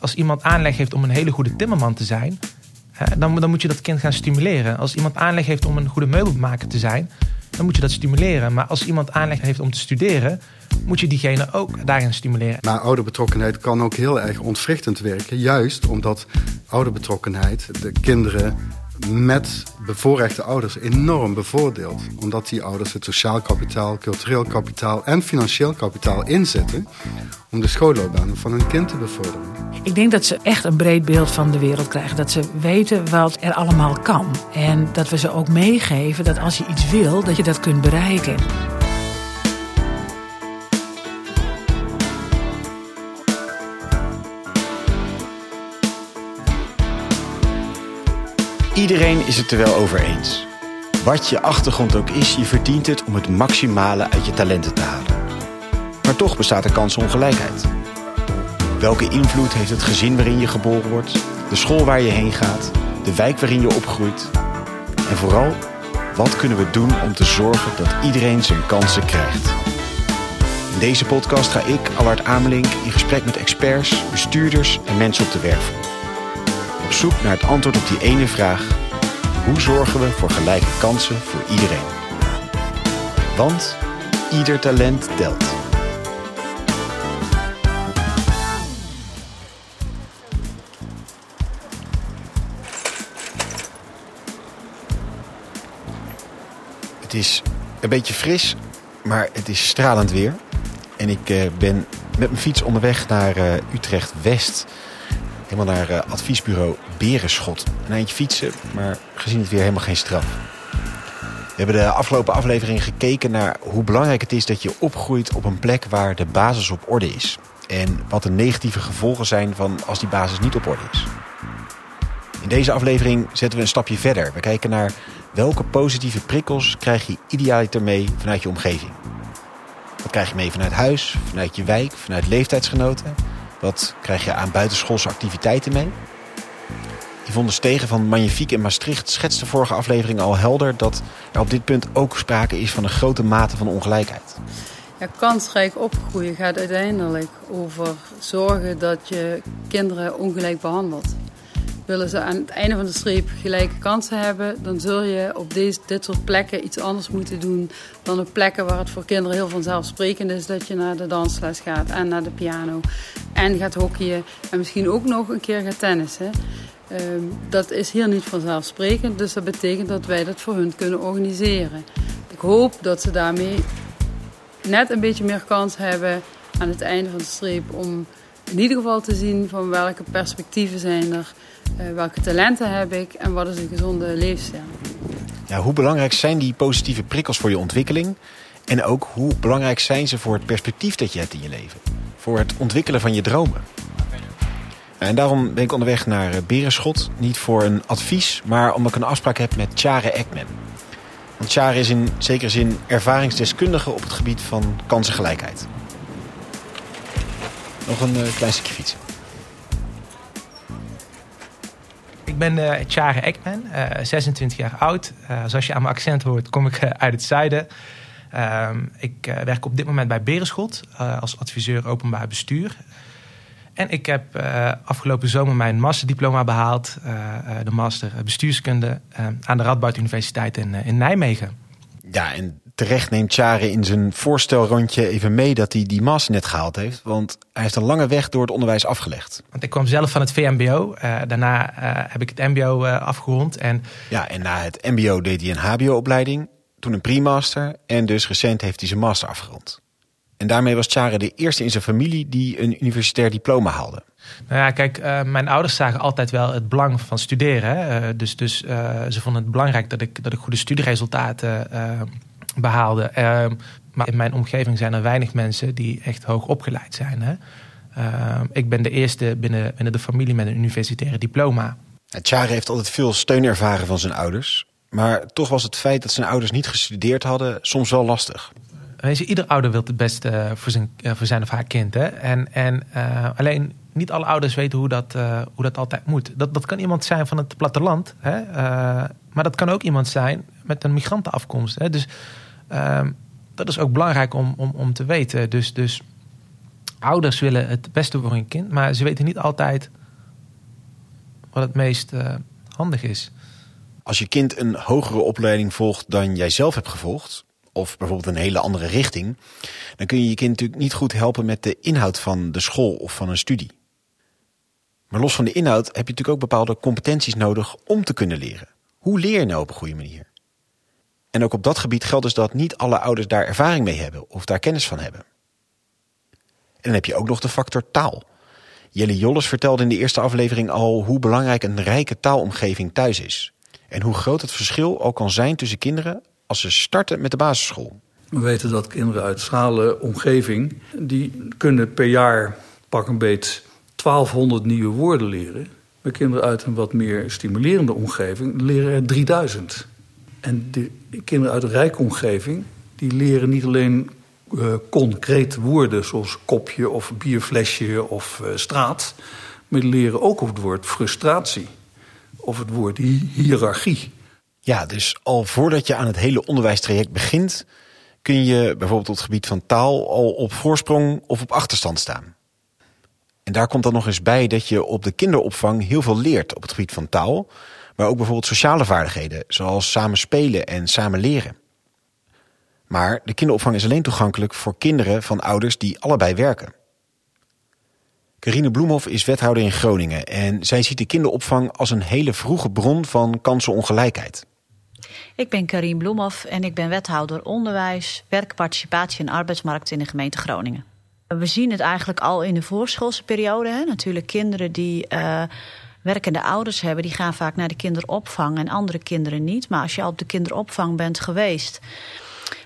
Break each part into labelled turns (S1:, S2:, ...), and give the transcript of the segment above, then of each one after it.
S1: als iemand aanleg heeft om een hele goede timmerman te zijn, dan, dan moet je dat kind gaan stimuleren. Als iemand aanleg heeft om een goede meubelmaker te zijn, dan moet je dat stimuleren. Maar als iemand aanleg heeft om te studeren, moet je diegene ook daarin stimuleren.
S2: Maar ouderbetrokkenheid kan ook heel erg ontwrichtend werken. Juist omdat ouderbetrokkenheid de kinderen met bevoorrechte ouders enorm bevoordeelt. Omdat die ouders het sociaal kapitaal, cultureel kapitaal en financieel kapitaal inzetten om de schoolloopbaan van hun kind te bevorderen.
S3: Ik denk dat ze echt een breed beeld van de wereld krijgen. Dat ze weten wat er allemaal kan. En dat we ze ook meegeven dat als je iets wil, dat je dat kunt bereiken.
S4: Iedereen is het er wel over eens. Wat je achtergrond ook is, je verdient het om het maximale uit je talenten te halen. Maar toch bestaat er kansongelijkheid. Welke invloed heeft het gezin waarin je geboren wordt, de school waar je heen gaat, de wijk waarin je opgroeit? En vooral, wat kunnen we doen om te zorgen dat iedereen zijn kansen krijgt? In deze podcast ga ik, Allard Amelink, in gesprek met experts, bestuurders en mensen op de werkvloer. Op zoek naar het antwoord op die ene vraag: hoe zorgen we voor gelijke kansen voor iedereen? Want ieder talent telt. Het is een beetje fris, maar het is stralend weer. En ik eh, ben met mijn fiets onderweg naar uh, Utrecht West. Helemaal naar uh, adviesbureau Berenschot. Een eindje fietsen, maar gezien het weer helemaal geen straf. We hebben de afgelopen aflevering gekeken naar hoe belangrijk het is dat je opgroeit op een plek waar de basis op orde is. En wat de negatieve gevolgen zijn van als die basis niet op orde is. In deze aflevering zetten we een stapje verder. We kijken naar welke positieve prikkels krijg je idealiter mee vanuit je omgeving. Wat krijg je mee vanuit huis, vanuit je wijk, vanuit leeftijdsgenoten? Wat krijg je aan buitenschoolse activiteiten mee? Yvonne Stegen van Magnifiek in Maastricht schetst de vorige aflevering al helder dat er op dit punt ook sprake is van een grote mate van ongelijkheid.
S5: Ja, kansrijk opgroeien gaat uiteindelijk over zorgen dat je kinderen ongelijk behandelt. Willen ze aan het einde van de streep gelijke kansen hebben, dan zul je op deze, dit soort plekken iets anders moeten doen dan op plekken waar het voor kinderen heel vanzelfsprekend is dat je naar de dansles gaat en naar de piano en gaat hockeyen en misschien ook nog een keer gaat tennissen. Um, dat is hier niet vanzelfsprekend, dus dat betekent dat wij dat voor hun kunnen organiseren. Ik hoop dat ze daarmee net een beetje meer kans hebben aan het einde van de streep om in ieder geval te zien van welke perspectieven zijn er, welke talenten heb ik en wat is een gezonde leefstijl.
S4: Ja, hoe belangrijk zijn die positieve prikkels voor je ontwikkeling? En ook hoe belangrijk zijn ze voor het perspectief dat je hebt in je leven? Voor het ontwikkelen van je dromen? En daarom ben ik onderweg naar eh, Berenschot. Niet voor een advies, maar omdat ik een afspraak heb met Chare Ekman. Want Chare is in zekere zin ervaringsdeskundige op het gebied van kansengelijkheid. Nog een uh, klein stukje fietsen.
S1: Ik ben uh, Chare Ekman, uh, 26 jaar oud. Uh, zoals je aan mijn accent hoort, kom ik uit het zuiden. Ehm, ik werk op dit moment bij Berenschot als adviseur openbaar bestuur. En ik heb afgelopen zomer mijn masterdiploma behaald. De master bestuurskunde aan de Radboud Universiteit in, in Nijmegen.
S4: Ja, en terecht neemt Chare in zijn voorstelrondje even mee dat hij die master net gehaald heeft. Want hij heeft een lange weg door het onderwijs afgelegd.
S1: Want ik kwam zelf van het VMBO. daarna heb ik het MBO afgerond. En...
S4: Ja, en na het MBO deed hij een HBO-opleiding. Toen een pre-master. En dus recent heeft hij zijn master afgerond. En daarmee was Chare de eerste in zijn familie die een universitair diploma haalde.
S1: Nou ja, kijk, uh, mijn ouders zagen altijd wel het belang van studeren. Hè? Uh, dus dus uh, ze vonden het belangrijk dat ik, dat ik goede studieresultaten behaalde. maar in mijn omgeving zijn er weinig mensen die echt hoog opgeleid zijn. Hè? ik ben de eerste binnen, binnen de familie met een universitaire diploma.
S4: Chare heeft altijd veel steun ervaren van zijn ouders. Maar toch was het feit dat zijn ouders niet gestudeerd hadden soms wel lastig.
S1: Weet je, ieder ouder wil het beste voor zijn, voor zijn of haar kind. Hè? En, en uh, alleen niet alle ouders weten hoe dat, uh, hoe dat altijd moet. Dat, dat kan iemand zijn van het platteland. Hè? Uh, maar dat kan ook iemand zijn met een migrantenafkomst. Hè? Dus dat is ook belangrijk om, om, om te weten. Dus, dus ouders willen het beste voor hun kind, maar ze weten niet altijd wat het meest uh, handig is.
S4: Als je kind een hogere opleiding volgt dan jij zelf hebt gevolgd, of bijvoorbeeld een hele andere richting, dan kun je je kind natuurlijk niet goed helpen met de inhoud van de school of van een studie. Maar los van de inhoud heb je natuurlijk ook bepaalde competenties nodig om te kunnen leren. Hoe leer je nou op een goede manier? En ook op dat gebied geldt dus dat niet alle ouders daar ervaring mee hebben of daar kennis van hebben. En dan heb je ook nog de factor taal. Jelly Jolles vertelde in de eerste aflevering al hoe belangrijk een rijke taalomgeving thuis is. En hoe groot het verschil ook kan zijn tussen kinderen als ze starten met de basisschool.
S6: We weten dat kinderen uit schrale omgeving... die kunnen per jaar pak een beet 1200 nieuwe woorden leren. Maar kinderen uit een wat meer stimulerende omgeving leren er 3000. En de kinderen uit een rijke omgeving... die leren niet alleen uh, concreet woorden zoals kopje of bierflesje of uh, straat... maar die leren ook het woord frustratie of het woord hiërarchie.
S4: Ja, dus al voordat je aan het hele onderwijstraject begint, kun je bijvoorbeeld op het gebied van taal al op voorsprong of op achterstand staan. En daar komt dan nog eens bij dat je op de kinderopvang heel veel leert op het gebied van taal, maar ook bijvoorbeeld sociale vaardigheden, zoals samen spelen en samen leren. Maar de kinderopvang is alleen toegankelijk voor kinderen van ouders die allebei werken. Carine Bloemhoff is wethouder in Groningen en zij ziet de kinderopvang als een hele vroege bron van kansenongelijkheid.
S7: Ik ben Karin Bloemhoff en ik ben wethouder onderwijs, werkparticipatie en arbeidsmarkt in de gemeente Groningen. We zien het eigenlijk al in de voorschoolse periode. Hè. Natuurlijk kinderen die uh, werkende ouders hebben, die gaan vaak naar de kinderopvang en andere kinderen niet. Maar als je al op de kinderopvang bent geweest,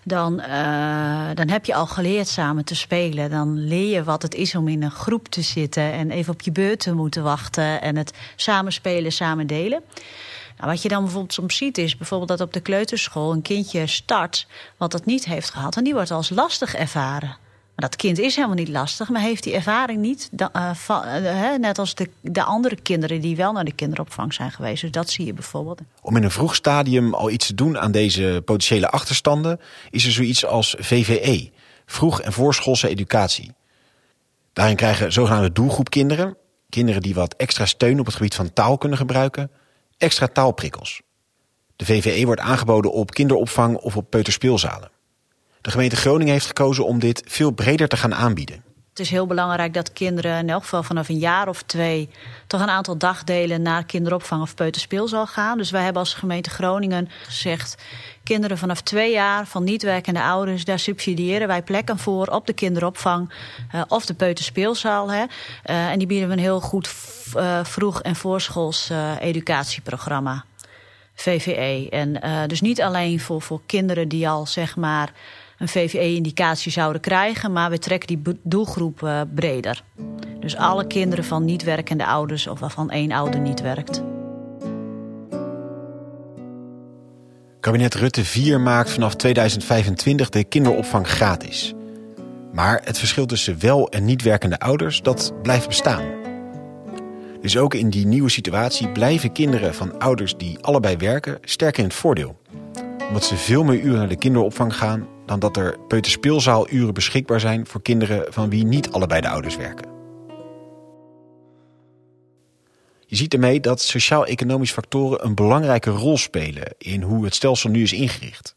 S7: dan, uh, dan heb je al geleerd samen te spelen. Dan leer je wat het is om in een groep te zitten en even op je beurt te moeten wachten en het samen spelen, samen delen. Nou, wat je dan bijvoorbeeld soms ziet is bijvoorbeeld dat op de kleuterschool een kindje start wat dat niet heeft gehad. En die wordt als lastig ervaren. Maar dat kind is helemaal niet lastig, maar heeft die ervaring niet. Van, uh, net als de, de andere kinderen die wel naar de kinderopvang zijn geweest. Dus dat zie je bijvoorbeeld.
S4: Om in een vroeg stadium al iets te doen aan deze potentiële achterstanden, is er zoiets als VVE, vroeg- en voorschoolse educatie. Daarin krijgen zogenaamde doelgroepkinderen, kinderen die wat extra steun op het gebied van taal kunnen gebruiken, extra taalprikkels. De VVE wordt aangeboden op kinderopvang of op peuterspeelzalen. De gemeente Groningen heeft gekozen om dit veel breder te gaan aanbieden.
S7: Het is heel belangrijk dat kinderen in elk geval vanaf een jaar of twee... toch een aantal dagdelen naar kinderopvang of peuterspeelzaal gaan. Dus wij hebben als gemeente Groningen gezegd... kinderen vanaf twee jaar van niet werkende ouders... daar subsidiëren wij plekken voor op de kinderopvang uh, of de peuterspeelzaal. Hè. Uh, en die bieden we een heel goed uh, vroeg- en voorschools educatieprogramma. VVE. En dus niet alleen voor, voor kinderen die al zeg maar een VVE-indicatie zouden krijgen, maar we trekken die doelgroep uh, breder. Dus alle kinderen van niet werkende ouders of waarvan één ouder niet werkt.
S4: Kabinet Rutte 4 maakt vanaf 2025 de kinderopvang gratis. Maar het verschil tussen wel en niet werkende ouders, dat blijft bestaan. Dus ook in die nieuwe situatie blijven kinderen van ouders die allebei werken sterk in het voordeel. Omdat ze veel meer uren naar de kinderopvang gaan dan dat er peuterspeelzaaluren beschikbaar zijn voor kinderen van wie niet allebei de ouders werken. Je ziet ermee dat sociaal-economische factoren een belangrijke rol spelen in hoe het stelsel nu is ingericht.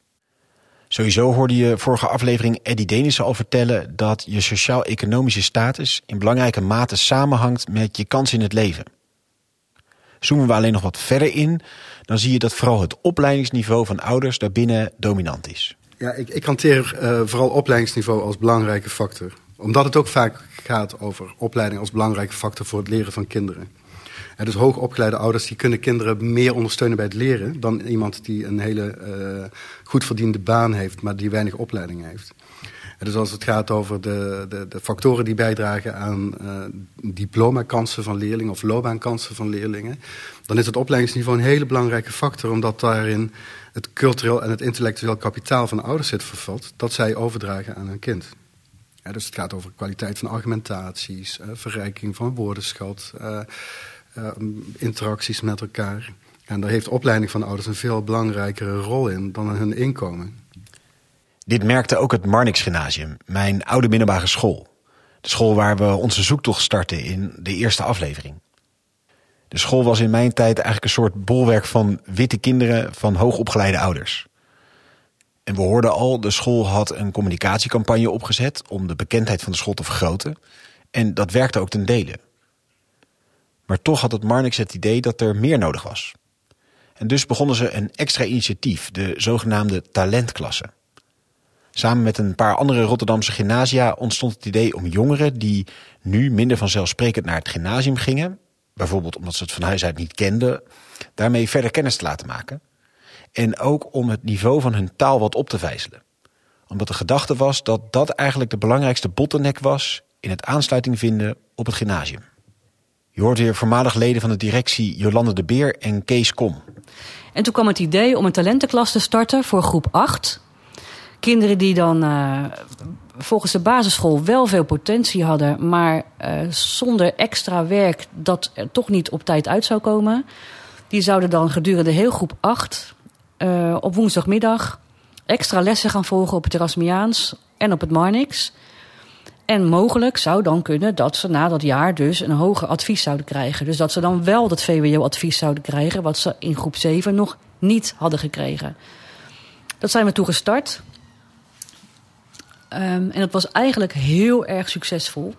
S4: Sowieso hoorde je vorige aflevering Eddie Denissen al vertellen dat je sociaal-economische status in belangrijke mate samenhangt met je kans in het leven. Zoomen we alleen nog wat verder in, dan zie je dat vooral het opleidingsniveau van ouders daarbinnen dominant is.
S2: Ja, ik, ik hanteer uh, vooral opleidingsniveau als belangrijke factor. Omdat het ook vaak gaat over opleiding als belangrijke factor voor het leren van kinderen. En dus hoogopgeleide ouders die kunnen kinderen meer ondersteunen bij het leren dan iemand die een hele uh, goed verdiende baan heeft, maar die weinig opleiding heeft. Dus als het gaat over de, de, de factoren die bijdragen aan uh, diplomakansen van leerlingen of loopbaankansen van leerlingen, dan is het opleidingsniveau een hele belangrijke factor, omdat daarin het cultureel en het intellectueel kapitaal van ouders zit vervat, dat zij overdragen aan hun kind. Ja, dus het gaat over kwaliteit van argumentaties, uh, verrijking van woordenschat, uh, uh, interacties met elkaar. En daar heeft opleiding van ouders een veel belangrijkere rol in dan hun inkomen.
S4: Dit merkte ook het Marnix Gymnasium, mijn oude middelbare school. De school waar we onze zoektocht starten in de eerste aflevering. De school was in mijn tijd eigenlijk een soort bolwerk van witte kinderen van hoogopgeleide ouders. En we hoorden al, de school had een communicatiecampagne opgezet om de bekendheid van de school te vergroten. En dat werkte ook ten dele. Maar toch had het Marnix het idee dat er meer nodig was. En dus begonnen ze een extra initiatief, de zogenaamde talentklasse. Samen met een paar andere Rotterdamse gymnasia ontstond het idee om jongeren die nu minder vanzelfsprekend naar het gymnasium gingen, bijvoorbeeld omdat ze het van huis uit niet kenden, daarmee verder kennis te laten maken. En ook om het niveau van hun taal wat op te vijzelen. Omdat de gedachte was dat dat eigenlijk de belangrijkste bottleneck was in het aansluiting vinden op het gymnasium. Je hoort weer voormalig leden van de directie Jolande de Beer en Kees Kom.
S8: En toen kwam het idee om een talentenklas te starten voor groep 8. Kinderen die dan uh, volgens de basisschool wel veel potentie hadden, maar uh, zonder extra werk dat er toch niet op tijd uit zou komen. Die zouden dan gedurende heel groep 8 uh, op woensdagmiddag extra lessen gaan volgen op het Erasmiaans en op het Marnix. En mogelijk zou dan kunnen dat ze na dat jaar dus een hoger advies zouden krijgen. Dus dat ze dan wel dat VWO-advies zouden krijgen, wat ze in groep 7 nog niet hadden gekregen. Dat zijn we toen gestart. Um, en dat was eigenlijk heel erg succesvol.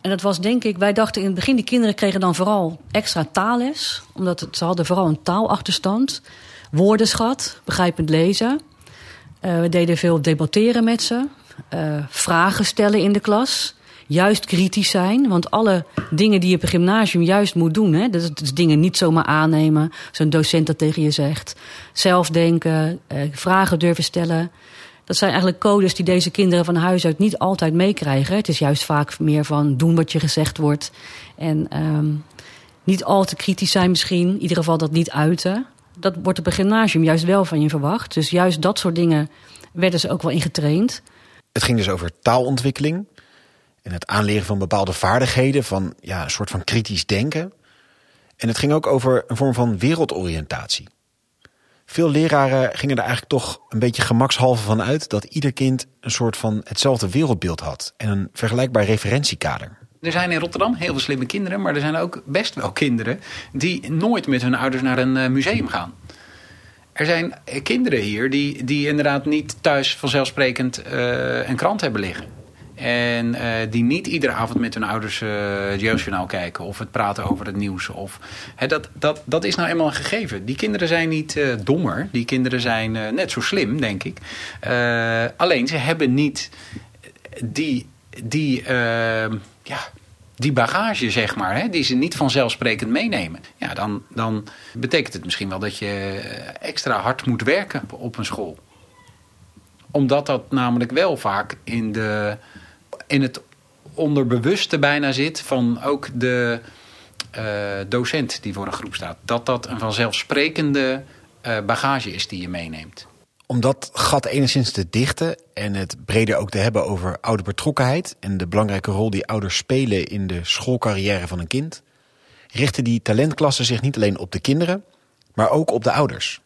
S8: En dat was denk ik, wij dachten in het begin, die kinderen kregen dan vooral extra taalles. Omdat het, ze hadden vooral een taalachterstand. Woordenschat, begrijpend lezen. Uh, we deden veel debatteren met ze. Uh, vragen stellen in de klas. Juist kritisch zijn. Want alle dingen die je op een gymnasium juist moet doen. Hè, dat is dingen niet zomaar aannemen. Zo'n docent dat tegen je zegt. Zelf denken. Uh, vragen durven stellen. Dat zijn eigenlijk codes die deze kinderen van huis uit niet altijd meekrijgen. Het is juist vaak meer van doen wat je gezegd wordt. En um, niet al te kritisch zijn misschien. In ieder geval dat niet uiten. Dat wordt op een gymnasium juist wel van je verwacht. Dus juist dat soort dingen werden ze ook wel ingetraind.
S4: Het ging dus over taalontwikkeling. En het aanleren van bepaalde vaardigheden. Van ja, een soort van kritisch denken. En het ging ook over een vorm van wereldoriëntatie. Veel leraren gingen er eigenlijk toch een beetje gemakshalve van uit dat ieder kind een soort van hetzelfde wereldbeeld had en een vergelijkbaar referentiekader.
S9: Er zijn in Rotterdam heel veel slimme kinderen, maar er zijn ook best wel kinderen die nooit met hun ouders naar een museum gaan. Er zijn kinderen hier die, die inderdaad niet thuis vanzelfsprekend uh, een krant hebben liggen. En uh, die niet iedere avond met hun ouders uh, het jeugdjournaal kijken. Of het praten over het nieuws. Of, he, dat, dat, dat is nou eenmaal een gegeven. Die kinderen zijn niet uh, dommer. Die kinderen zijn net zo slim, denk ik. alleen ze hebben niet die, die, ja, die bagage, zeg maar. Hè, die ze niet vanzelfsprekend meenemen. Ja, dan, dan betekent het misschien wel dat je extra hard moet werken op een school omdat dat namelijk wel vaak in de in het onderbewuste bijna zit van ook de uh, docent die voor een groep staat. Dat dat een vanzelfsprekende uh, bagage is die je meeneemt.
S4: Om dat gat enigszins te dichten en het breder ook te hebben over ouderbetrokkenheid... en de belangrijke rol die ouders spelen in de schoolcarrière van een kind... richten die talentklassen zich niet alleen op de kinderen, maar ook op de ouders.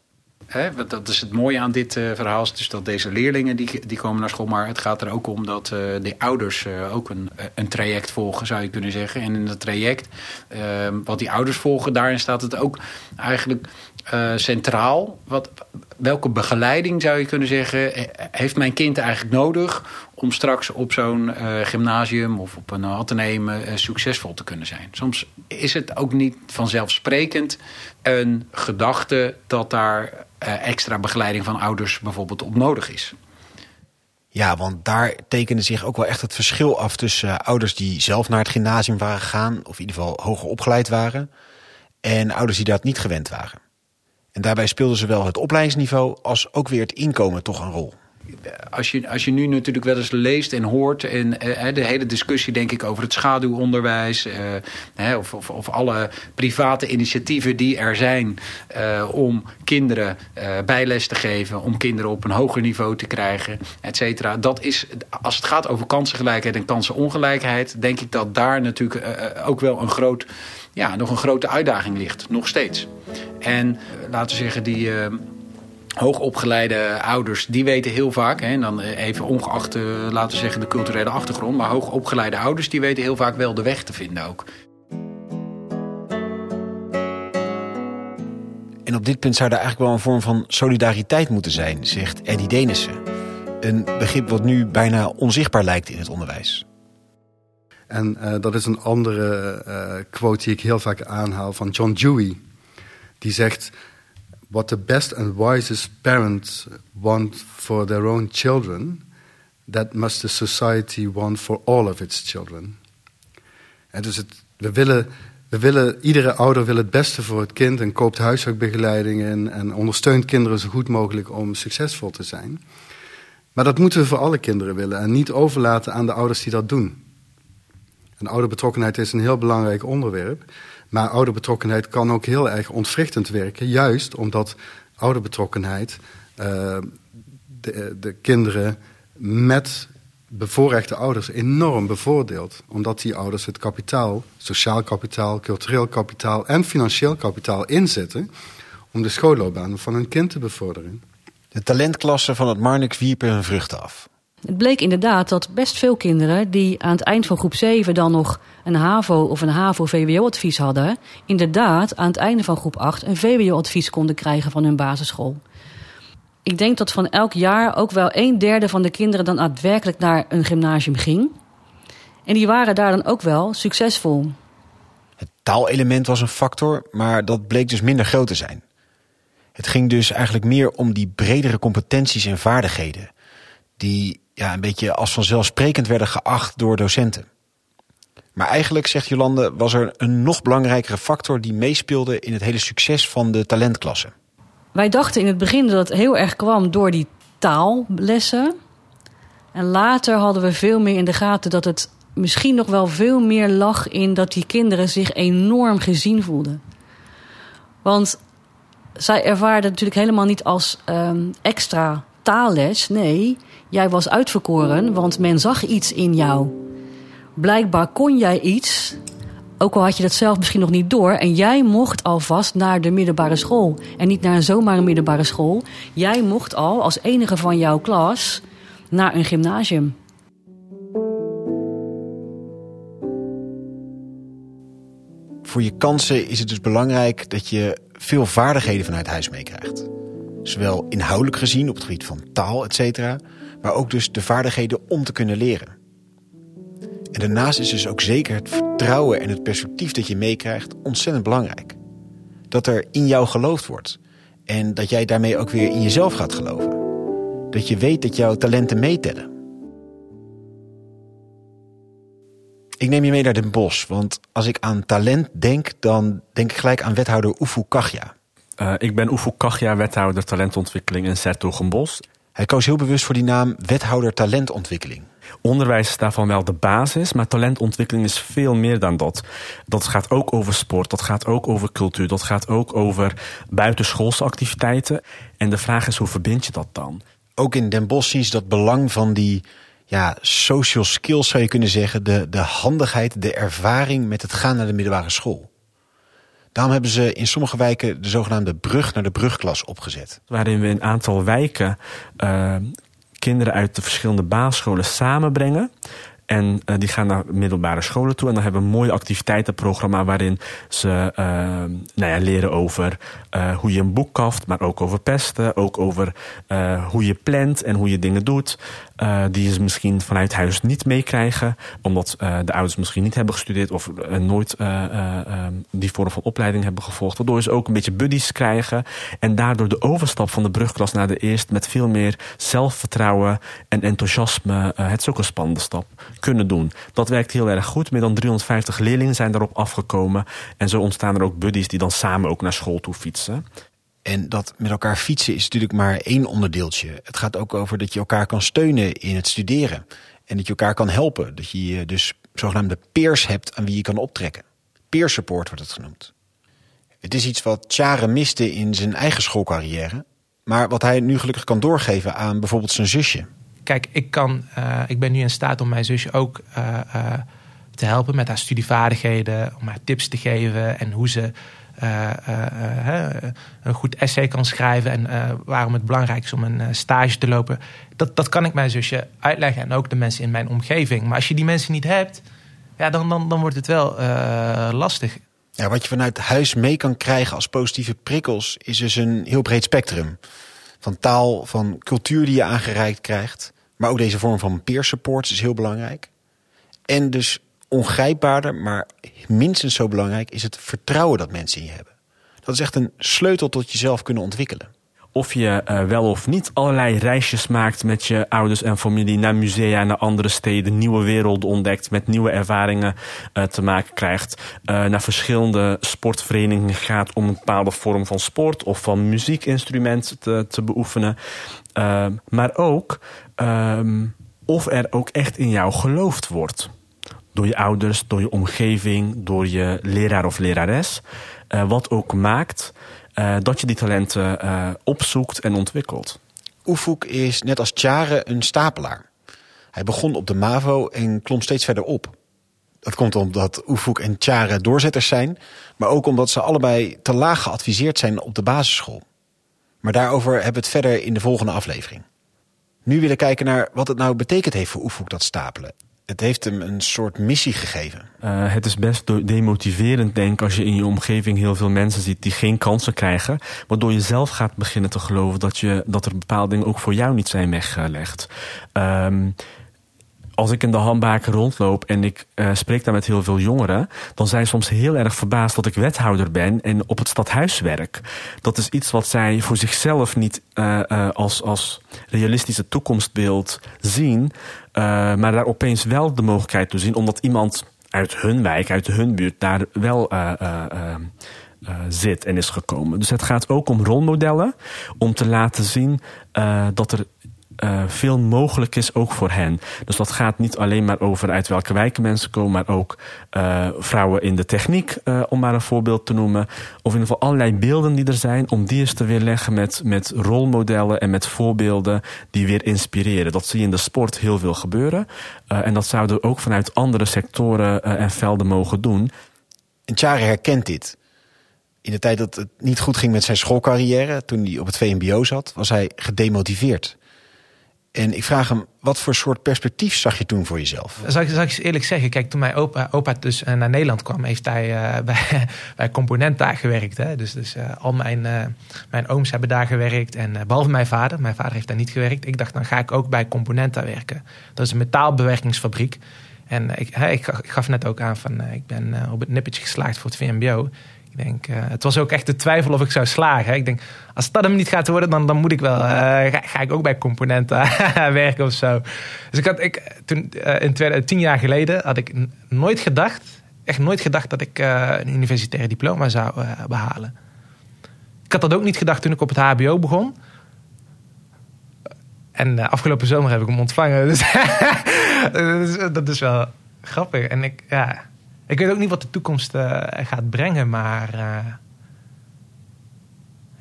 S9: Hè, dat is het mooie aan dit uh, verhaal. Dus dat deze leerlingen die, die komen naar school. Maar het gaat er ook om dat uh, de ouders uh, ook een, een traject volgen, zou je kunnen zeggen. En in dat traject, ehm, wat die ouders volgen, daarin staat het ook eigenlijk centraal. Wat, welke begeleiding, zou je kunnen zeggen, heeft mijn kind eigenlijk nodig... om straks op zo'n gymnasium of op een ateneum succesvol te kunnen zijn. Soms is het ook niet vanzelfsprekend een gedachte dat daar extra begeleiding van ouders bijvoorbeeld op nodig is.
S4: Ja, want daar tekende zich ook wel echt het verschil af tussen uh, ouders die zelf naar het gymnasium waren gegaan, of in ieder geval hoger opgeleid waren, en ouders die dat niet gewend waren. En daarbij speelde zowel het opleidingsniveau als ook weer het inkomen toch een rol
S9: als je, als je nu natuurlijk wel eens leest en hoort... en uh, de hele discussie denk ik over het schaduwonderwijs... Uh, of, of, of, alle private initiatieven die er zijn... Uh, om kinderen bijles te geven... om kinderen op een hoger niveau te krijgen, et cetera. Dat is, als het gaat over kansengelijkheid en kansenongelijkheid... denk ik dat daar natuurlijk ook wel een groot, ja, nog een grote uitdaging ligt. Nog steeds. En laten we zeggen, die hoogopgeleide ouders, die weten heel vaak, hè, en dan even ongeacht, uh, laten we zeggen, de culturele achtergrond, maar hoogopgeleide ouders, die weten heel vaak wel de weg te vinden ook.
S4: En op dit punt zou er eigenlijk wel een vorm van solidariteit moeten zijn, zegt Eddie Denissen. Een begrip wat nu bijna onzichtbaar lijkt in het onderwijs.
S2: En uh, dat is een andere uh, quote die ik heel vaak aanhaal van John Dewey. Die zegt: What the best and wisest parents want for their own children, that must the society want for all of its children. En dus het, we willen willen, iedere ouder wil het beste voor het kind en koopt huiswerkbegeleiding en, en ondersteunt kinderen zo goed mogelijk om succesvol te zijn. Maar dat moeten we voor alle kinderen willen en niet overlaten aan de ouders die dat doen. En ouderbetrokkenheid is een heel belangrijk onderwerp. Maar ouderbetrokkenheid kan ook heel erg ontwrichtend werken, juist omdat ouderbetrokkenheid uh, de, de kinderen met bevoorrechte ouders enorm bevoordeeld. Omdat die ouders het kapitaal, sociaal kapitaal, cultureel kapitaal en financieel kapitaal inzetten om de schoolloopbaan van hun kind te bevorderen.
S4: De talentklasse van het Marnix wierpen hun vruchten af.
S8: Het bleek inderdaad dat best veel kinderen die aan het eind van groep 7 dan nog een HAVO of een HAVO-VWO-advies hadden, inderdaad aan het einde van groep 8 een VWO-advies konden krijgen van hun basisschool ik denk dat van elk jaar ook wel een derde van de kinderen dan daadwerkelijk naar een gymnasium ging. En die waren daar dan ook wel succesvol.
S4: Het taalelement was een factor, maar dat bleek dus minder groot te zijn. Het ging dus eigenlijk meer om die bredere competenties en vaardigheden. Die ja, een beetje als vanzelfsprekend werden geacht door docenten. Maar eigenlijk, zegt Jolande, was er een nog belangrijkere factor die meespeelde in het hele succes van de talentklasse.
S8: Wij dachten in het begin dat het heel erg kwam door die taallessen. En later hadden we veel meer in de gaten dat het misschien nog wel veel meer lag in dat die kinderen zich enorm gezien voelden. Want zij ervaarden natuurlijk helemaal niet als um, extra taalles. Nee, jij was uitverkoren, want men zag iets in jou. Blijkbaar kon jij iets ook al had je dat zelf misschien nog niet door. En jij mocht alvast naar de middelbare school. En niet naar zomaar een middelbare school. Jij mocht al als enige van jouw klas naar een gymnasium.
S4: Voor je kansen is het dus belangrijk dat je veel vaardigheden vanuit huis meekrijgt. Zowel inhoudelijk gezien op het gebied van taal, et cetera, maar ook dus de vaardigheden om te kunnen leren. En daarnaast is dus ook zeker het vertrouwen en het perspectief dat je meekrijgt ontzettend belangrijk. Dat er in jou geloofd wordt. En dat jij daarmee ook weer in jezelf gaat geloven. Dat je weet dat jouw talenten meetellen. Ik neem je mee naar Den Bosch, want als ik aan talent denk, dan denk ik gelijk aan wethouder Oefu Kachja.
S10: Uh, ik ben Oefu Kachja, wethouder talentontwikkeling in Sertogenbos.
S4: Hij koos heel bewust voor die naam wethouder talentontwikkeling.
S10: Onderwijs is daarvan wel de basis, maar talentontwikkeling is veel meer dan dat. Dat gaat ook over sport, dat gaat ook over cultuur, dat gaat ook over buitenschoolse activiteiten. En de vraag is, hoe verbind je dat dan?
S4: Ook in Den Bosch is dat belang van die ja, social skills, zou je kunnen zeggen. De, de handigheid, de ervaring met het gaan naar de middelbare school. Daarom hebben ze in sommige wijken de zogenaamde brug naar de brugklas opgezet.
S10: Waarin we een aantal wijken uh, kinderen uit de verschillende basisscholen samenbrengen. En uh, die gaan naar middelbare scholen toe. En dan hebben we een mooi activiteitenprogramma waarin ze uh, nou ja, leren over uh, hoe je een boek kaft, maar ook over pesten. Ook over hoe je plant en hoe je dingen doet. Die ze misschien vanuit huis niet meekrijgen. Omdat de ouders misschien niet hebben gestudeerd of nooit die vorm van opleiding hebben gevolgd. Waardoor ze ook een beetje buddies krijgen. En daardoor de overstap van de brugklas naar de eerste met veel meer zelfvertrouwen en enthousiasme. het is ook een spannende stap kunnen doen. Dat werkt heel erg goed. Meer dan 350 leerlingen zijn daarop afgekomen. En zo ontstaan er ook buddies die dan samen ook naar school toe fietsen.
S4: En dat met elkaar fietsen is natuurlijk maar één onderdeeltje. Het gaat ook over dat je elkaar kan steunen in het studeren. En dat je elkaar kan helpen. Dat je dus zogenaamde peers hebt aan wie je kan optrekken. Peer support wordt het genoemd. Het is iets wat Tjare miste in zijn eigen schoolcarrière. Maar wat hij nu gelukkig kan doorgeven aan bijvoorbeeld zijn zusje.
S1: Kijk, ik, kan, uh, ik ben nu in staat om mijn zusje ook uh, uh, te helpen met haar studievaardigheden, om haar tips te geven en hoe ze een goed essay kan schrijven en waarom het belangrijk is om een stage te lopen. Dat, dat kan ik mijn zusje uitleggen en ook de mensen in mijn omgeving. Maar als je die mensen niet hebt, ja, dan, dan, dan wordt het wel lastig.
S4: Ja, wat je vanuit huis mee kan krijgen als positieve prikkels is dus een heel breed spectrum. Van taal, van cultuur die je aangereikt krijgt. Maar ook deze vorm van peer support is heel belangrijk. En dus ongrijpbaarder, maar minstens zo belangrijk is het vertrouwen dat mensen in je hebben. Dat is echt een sleutel tot jezelf kunnen ontwikkelen.
S10: Of je uh, wel of niet allerlei reisjes maakt met je ouders en familie naar musea, naar andere steden, nieuwe werelden ontdekt, met nieuwe ervaringen uh, te maken krijgt, uh, naar verschillende sportverenigingen gaat om een bepaalde vorm van sport of van muziekinstrument te, te beoefenen. maar ook um, of er ook echt in jou geloofd wordt door je ouders, door je omgeving, door je leraar of lerares. Wat ook maakt uh, dat je die talenten uh, opzoekt en ontwikkelt.
S4: Oefoek is net als Tjare een stapelaar. Hij begon op de MAVO en klom steeds verder op. Dat komt omdat Oefoek en Tjare doorzetters zijn, maar ook omdat ze allebei te laag geadviseerd zijn op de basisschool. Maar daarover hebben we het verder in de volgende aflevering. Nu willen kijken naar wat het nou betekend heeft voor Oefoek dat stapelen het heeft hem een soort missie gegeven.
S10: Uh, het is best demotiverend, denk ik, als je in je omgeving heel veel mensen ziet die geen kansen krijgen. Waardoor je zelf gaat beginnen te geloven dat, je, dat er bepaalde dingen ook voor jou niet zijn weggelegd. Um, als ik in de handbaken rondloop en ik uh, spreek daar met heel veel jongeren, dan zijn ze soms heel erg verbaasd dat ik wethouder ben en op het stadhuis werk. Dat is iets wat zij voor zichzelf niet uh, als, als realistische toekomstbeeld zien, maar daar opeens wel de mogelijkheid toe zien, omdat iemand uit hun wijk, uit hun buurt, daar wel zit en is gekomen. Dus het gaat ook om rolmodellen, om te laten zien dat er uh, veel mogelijk is, ook voor hen. Dus dat gaat niet alleen maar over uit welke wijken mensen komen, maar ook uh, vrouwen in de techniek, uh, om maar een voorbeeld te noemen. Of in ieder geval allerlei beelden die er zijn, om die eens te weerleggen met, met rolmodellen en met voorbeelden die weer inspireren. Dat zie je in de sport heel veel gebeuren. en dat zouden we ook vanuit andere sectoren en velden mogen doen.
S4: En Tjari herkent dit. In de tijd dat het niet goed ging met zijn schoolcarrière, toen hij op het VMBO zat, was hij gedemotiveerd. En ik vraag hem, wat voor soort perspectief zag je toen voor jezelf?
S1: Zal ik, zal ik eerlijk zeggen, kijk, toen mijn opa, opa dus eh, naar Nederland kwam, heeft hij uh, bij, bij Component daar gewerkt. Hè? Dus, dus uh, al mijn, mijn ooms hebben daar gewerkt. En behalve mijn vader, mijn vader heeft daar niet gewerkt. Ik dacht, dan ga ik ook bij Component daar werken. Dat is een metaalbewerkingsfabriek. En ik, ik, ik gaf net ook aan van, ik ben op het nippertje geslaagd voor het VMBO. Ik denk, uh, het was ook echt de twijfel of ik zou slagen. Ik denk, als dat hem niet gaat worden, dan, dan moet ik wel. Uh, ga, ik ook bij componenten werken of zo. Dus ik had, ik, toen, uh, in twee, tien jaar geleden had ik nooit gedacht, echt nooit gedacht dat ik een universitair diploma zou behalen. Ik had dat ook niet gedacht toen ik op het HBO begon. En afgelopen zomer heb ik hem ontvangen. Dus dat is wel grappig. En ik, ja, ik weet ook niet wat de toekomst uh, gaat brengen, maar uh,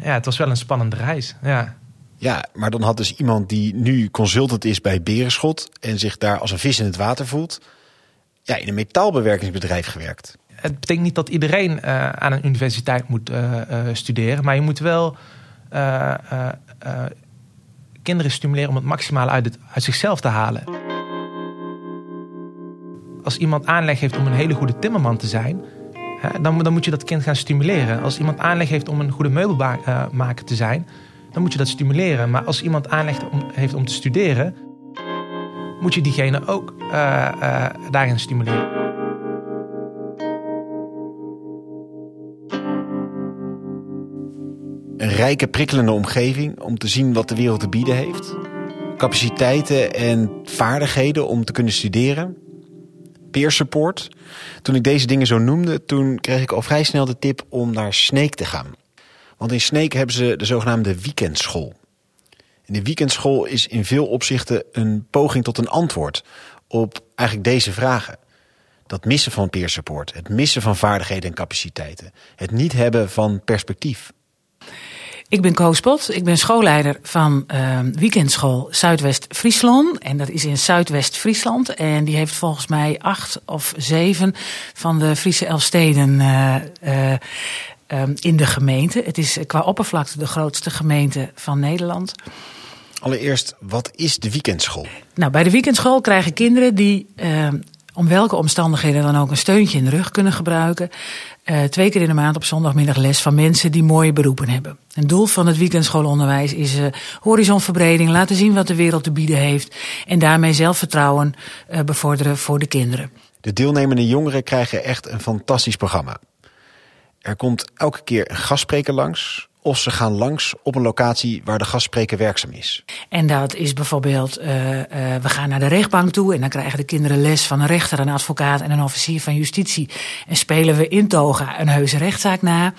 S1: ja, het was wel een spannende reis. Ja.
S4: ja, maar dan had dus iemand die nu consultant is bij Berenschot en zich daar als een vis in het water voelt, ja, in een metaalbewerkingsbedrijf gewerkt.
S1: Het betekent niet dat iedereen uh, aan een universiteit moet studeren, maar je moet wel kinderen stimuleren om het maximale uit, het, uit zichzelf te halen als iemand aanleg heeft om een hele goede timmerman te zijn, dan, dan moet je dat kind gaan stimuleren. Als iemand aanleg heeft om een goede meubelmaker te zijn, dan moet je dat stimuleren. Maar als iemand aanleg heeft om te studeren, moet je diegene ook uh, uh, daarin stimuleren.
S4: Een rijke, prikkelende omgeving om te zien wat de wereld te bieden heeft. Capaciteiten en vaardigheden om te kunnen studeren peer support. Toen ik deze dingen zo noemde, toen kreeg ik al vrij snel de tip om naar Sneek te gaan. Want in Sneek hebben ze de zogenaamde weekendschool. En de weekendschool is in veel opzichten een poging tot een antwoord op eigenlijk deze vragen. Dat missen van peer support, het missen van vaardigheden en capaciteiten, het niet hebben van perspectief.
S3: Ik ben Koos Pot. Ik ben schoolleider van uh, weekendschool Zuidwest-Friesland. En dat is in Zuidwest-Friesland. En die heeft volgens mij acht of zeven van de Friese Elfsteden uh, uh, in de gemeente. Het is qua oppervlakte de grootste gemeente van Nederland.
S4: Allereerst, wat is de weekendschool?
S3: Nou, bij de weekendschool krijgen kinderen die om welke omstandigheden dan ook een steuntje in de rug kunnen gebruiken. Uh, twee keer in de maand op zondagmiddag les van mensen die mooie beroepen hebben. Het doel van het weekendschoolonderwijs is uh, horizonverbreding, laten zien wat de wereld te bieden heeft en daarmee zelfvertrouwen uh, bevorderen voor de kinderen.
S4: De deelnemende jongeren krijgen echt een fantastisch programma. Er komt elke keer een gastspreker langs, of ze gaan langs op een locatie waar de gastspreker werkzaam is.
S3: En dat is bijvoorbeeld, uh, uh, we gaan naar de rechtbank toe en dan krijgen de kinderen les van een rechter, een advocaat en een officier van justitie. En spelen we in toga een heuse rechtszaak na.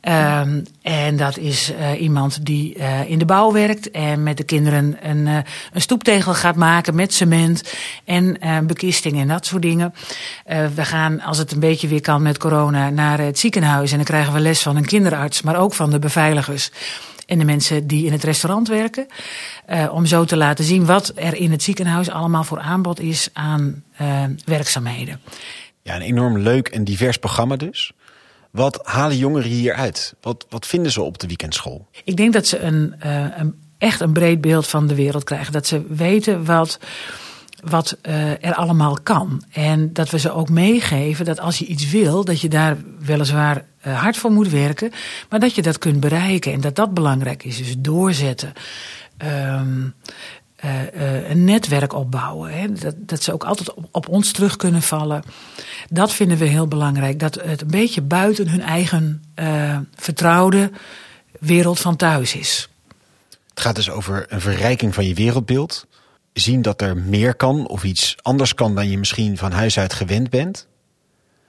S3: Um, en dat is uh, iemand die uh, in de bouw werkt en met de kinderen een, uh, een stoeptegel gaat maken met cement en bekisting en dat soort dingen. we gaan, als het een beetje weer kan met corona, naar het ziekenhuis en dan krijgen we les van een kinderarts, maar ook van de beveiligers en de mensen die in het restaurant werken. Om zo te laten zien wat er in het ziekenhuis allemaal voor aanbod is aan werkzaamheden.
S4: Ja, een enorm leuk en divers programma dus. Wat halen jongeren hieruit? Wat, wat vinden ze op de weekendschool?
S3: Ik denk dat ze een, uh, een, echt een breed beeld van de wereld krijgen. Dat ze weten wat, wat uh, er allemaal kan. En dat we ze ook meegeven dat als je iets wil, dat je daar weliswaar uh, hard voor moet werken, maar dat je dat kunt bereiken en dat dat belangrijk is. Dus doorzetten. Um, uh, uh, een netwerk opbouwen. Hè? Dat, dat ze ook altijd op, ons terug kunnen vallen. Dat vinden we heel belangrijk. Dat het een beetje buiten hun eigen uh, vertrouwde wereld van thuis is.
S4: Het gaat dus over een verrijking van je wereldbeeld. Zien dat er meer kan of iets anders kan dan je misschien van huis uit gewend bent.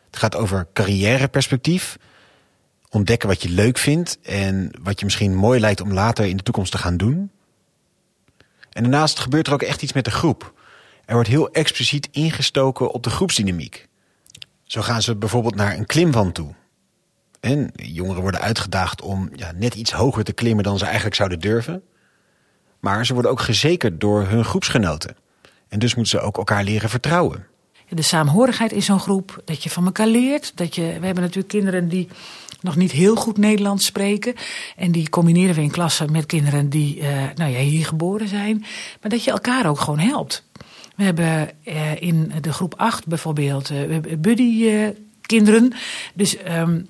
S4: Het gaat over carrièreperspectief. Ontdekken wat je leuk vindt en wat je misschien mooi lijkt om later in de toekomst te gaan doen. En daarnaast gebeurt er ook echt iets met de groep. Er wordt heel expliciet ingestoken op de groepsdynamiek. Zo gaan ze bijvoorbeeld naar een klimwand toe. En jongeren worden uitgedaagd om ja, net iets hoger te klimmen dan ze eigenlijk zouden durven. Maar ze worden ook gezekerd door hun groepsgenoten. En dus moeten ze ook elkaar leren vertrouwen.
S3: De saamhorigheid in zo'n groep, dat je van elkaar leert. Dat je, we hebben natuurlijk kinderen die nog niet heel goed Nederlands spreken. En die combineren we in klassen met kinderen die uh, nou ja, hier geboren zijn. Maar dat je elkaar ook gewoon helpt. We hebben uh, in de groep 8 bijvoorbeeld uh, buddy kinderen. Dus um,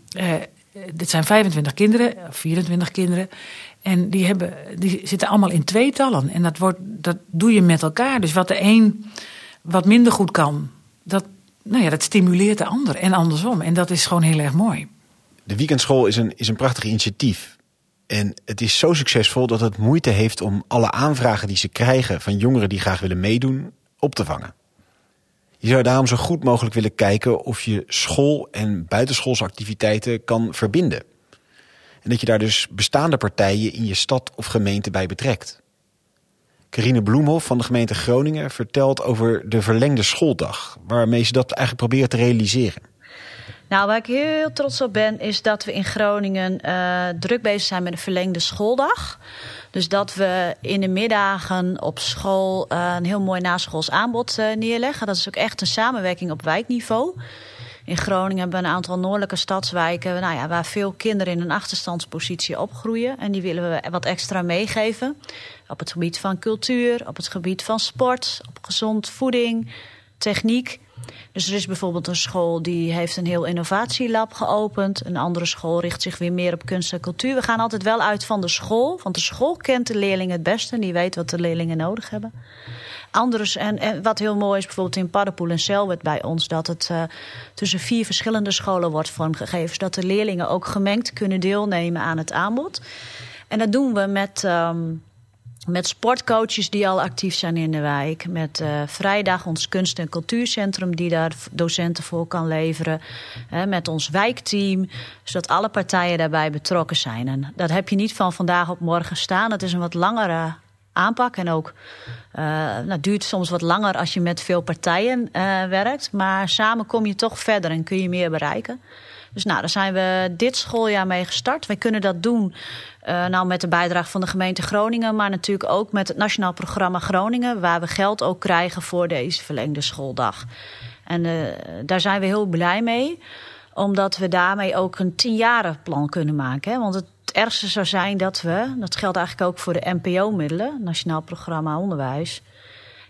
S3: dit zijn 25 kinderen, 24 kinderen. En die, hebben, die zitten allemaal in tweetallen. En dat, wordt, dat doe je met elkaar. Dus wat de een wat minder goed kan, dat, nou ja, dat stimuleert de ander. En andersom. En dat is gewoon heel erg mooi.
S4: De weekendschool is een, is een prachtig initiatief. En het is zo succesvol dat het moeite heeft om alle aanvragen die ze krijgen van jongeren die graag willen meedoen, op te vangen. Je zou daarom zo goed mogelijk willen kijken of je school en buitenschoolse activiteiten kan verbinden. En dat je daar dus bestaande partijen in je stad of gemeente bij betrekt. Carine Bloemhoff van de gemeente Groningen vertelt over de verlengde schooldag, waarmee ze dat eigenlijk proberen te realiseren.
S7: Nou, waar ik heel trots op ben, is dat we in Groningen uh, druk bezig zijn met een verlengde schooldag. Dus dat we in de middagen op school uh, een heel mooi naschools aanbod uh, neerleggen. Dat is ook echt een samenwerking op wijkniveau. In Groningen hebben we een aantal noordelijke stadswijken nou ja, waar veel kinderen in een achterstandspositie opgroeien. En die willen we wat extra meegeven. Op het gebied van cultuur, op het gebied van sport, op gezond voeding, techniek. Dus er is bijvoorbeeld een school die heeft een heel innovatielab geopend. Een andere school richt zich weer meer op kunst en cultuur. We gaan altijd wel uit van de school. Want de school kent de leerlingen het beste. En die weet wat de leerlingen nodig hebben. Anders, en, en wat heel mooi is bijvoorbeeld in Paddenpoel en Selwet bij ons... dat het uh, tussen vier verschillende scholen wordt vormgegeven... zodat de leerlingen ook gemengd kunnen deelnemen aan het aanbod. En dat doen we met... Um, met sportcoaches die al actief zijn in de wijk. Met uh, Vrijdag, ons kunst- en cultuurcentrum, die daar docenten voor kan leveren. Uh, met ons wijkteam, zodat alle partijen daarbij betrokken zijn. En dat heb je niet van vandaag op morgen staan. Het is een wat langere aanpak. En ook, uh, nou, duurt soms wat langer als je met veel partijen werkt. Maar samen kom je toch verder en kun je meer bereiken. Dus nou, daar zijn we dit schooljaar mee gestart. Wij kunnen dat doen uh, nou met de bijdrage van de gemeente Groningen, maar natuurlijk ook met het Nationaal Programma Groningen, waar we geld ook krijgen voor deze verlengde schooldag. En uh, daar zijn we heel blij mee, omdat we daarmee ook een tienjarenplan kunnen maken. Hè? Want het ergste zou zijn dat we, dat geldt eigenlijk ook voor de NPO-middelen, Nationaal Programma Onderwijs.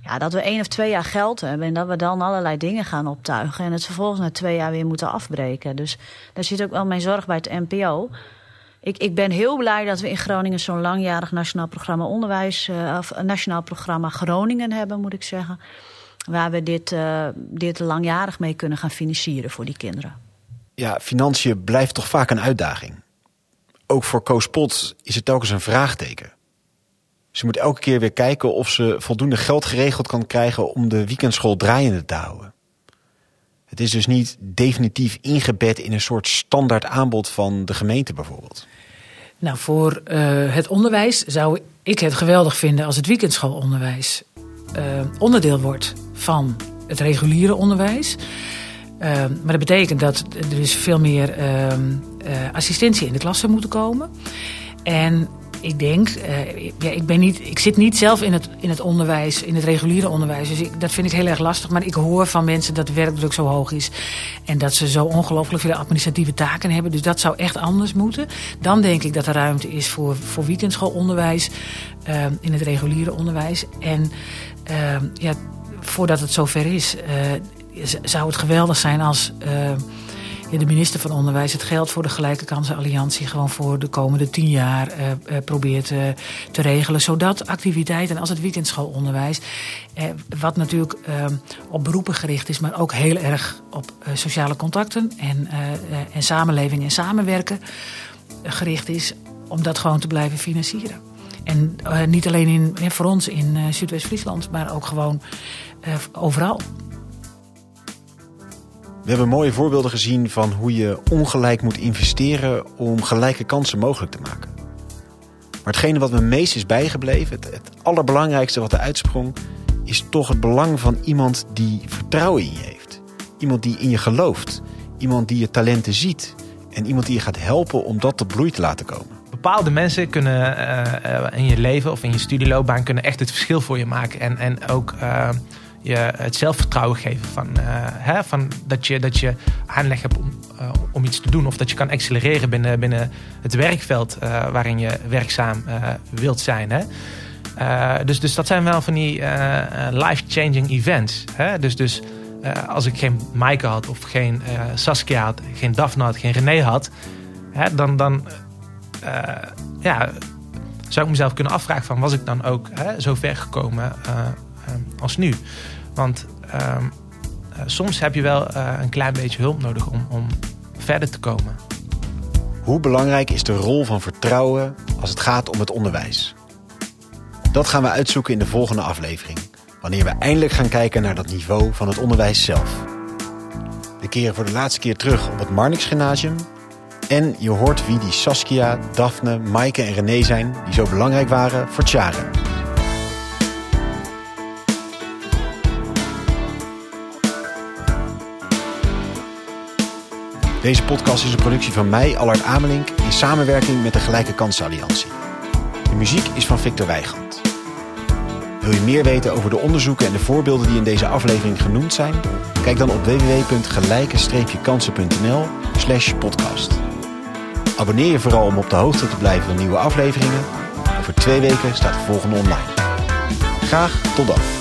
S7: Ja, dat we één of twee jaar geld hebben en dat we dan allerlei dingen gaan optuigen en het vervolgens na twee jaar weer moeten afbreken. Dus daar zit ook wel mijn zorg bij het NPO. Ik, ik ben heel blij dat we in Groningen zo'n langjarig nationaal programma onderwijs, uh, of nationaal programma Groningen hebben, moet ik zeggen. Waar we dit, uh, dit langjarig mee kunnen gaan financieren voor die kinderen.
S4: Ja, financiën blijft toch vaak een uitdaging. Ook voor Koos Pot is het telkens een vraagteken. Ze moet elke keer weer kijken of ze voldoende geld geregeld kan krijgen om de weekendschool draaiende te houden. Het is dus niet definitief ingebed in een soort standaard aanbod van de gemeente bijvoorbeeld.
S3: Nou, voor uh, het onderwijs zou ik het geweldig vinden als het weekendschoolonderwijs uh, onderdeel wordt van het reguliere onderwijs. Uh, maar dat betekent dat er dus veel meer assistentie in de klas zou moeten komen. En ik denk, uh, ja, ik, ben niet, ik zit niet zelf in het, in het onderwijs, in het reguliere onderwijs. Dus ik, dat vind ik heel erg lastig. Maar ik hoor van mensen dat de werkdruk zo hoog is. En dat ze zo ongelooflijk veel administratieve taken hebben. Dus dat zou echt anders moeten. Dan denk ik dat er ruimte is voor, voor weekendschoolonderwijs uh, in het reguliere onderwijs. En uh, ja, voordat het zover is, zou het geweldig zijn als de minister van Onderwijs het geld voor de Gelijke Kansen Alliantie gewoon voor de komende tien jaar uh, probeert uh, te regelen. Zodat activiteiten als het weekendschoolonderwijs, wat natuurlijk op beroepen gericht is, maar ook heel erg op sociale contacten en, en samenleving en samenwerken gericht is, om dat gewoon te blijven financieren. En niet alleen in, voor ons in Zuidwest-Friesland, maar ook gewoon overal.
S4: We hebben mooie voorbeelden gezien van hoe je ongelijk moet investeren om gelijke kansen mogelijk te maken. Maar hetgene wat me meest is bijgebleven, het, het allerbelangrijkste wat er uitsprong, is toch het belang van iemand die vertrouwen in je heeft. Iemand die in je gelooft. Iemand die je talenten ziet. En iemand die je gaat helpen om dat tot bloei te laten komen.
S1: Bepaalde mensen kunnen uh, in je leven of in je studieloopbaan kunnen echt het verschil voor je maken. En, en ook uh, je het zelfvertrouwen geven van, uh, hè, van dat, je, dat je aanleg hebt om, uh, om iets te doen. Of dat je kan accelereren binnen, binnen het werkveld uh, waarin je werkzaam wilt zijn. Hè. dus, dus dat zijn wel van die life-changing events. Hè. Dus, dus als ik geen Maaike had of geen Saskia had, geen Daphne had, geen René had... Hè, dan, dan ja, zou ik mezelf kunnen afvragen van was ik dan ook hè, zo ver gekomen als nu. Want um, uh, soms heb je wel uh, een klein beetje hulp nodig om, om verder te komen.
S4: Hoe belangrijk is de rol van vertrouwen als het gaat om het onderwijs? Dat gaan we uitzoeken in de volgende aflevering. Wanneer we eindelijk gaan kijken naar dat niveau van het onderwijs zelf. We keren voor de laatste keer terug op het Marnix Gymnasium. En je hoort wie die Saskia, Daphne, Maaike en René zijn die zo belangrijk waren voor Tjaren. Deze podcast is een productie van mij, Allard Amelink, in samenwerking met de Gelijke Kansen Alliantie. De muziek is van Victor Weigand. Wil je meer weten over de onderzoeken en de voorbeelden die in deze aflevering genoemd zijn? Kijk dan op www.gelijke-kansen.nl slash podcast. Abonneer je vooral om op de hoogte te blijven van nieuwe afleveringen. Over twee weken staat de volgende online. Graag tot dan.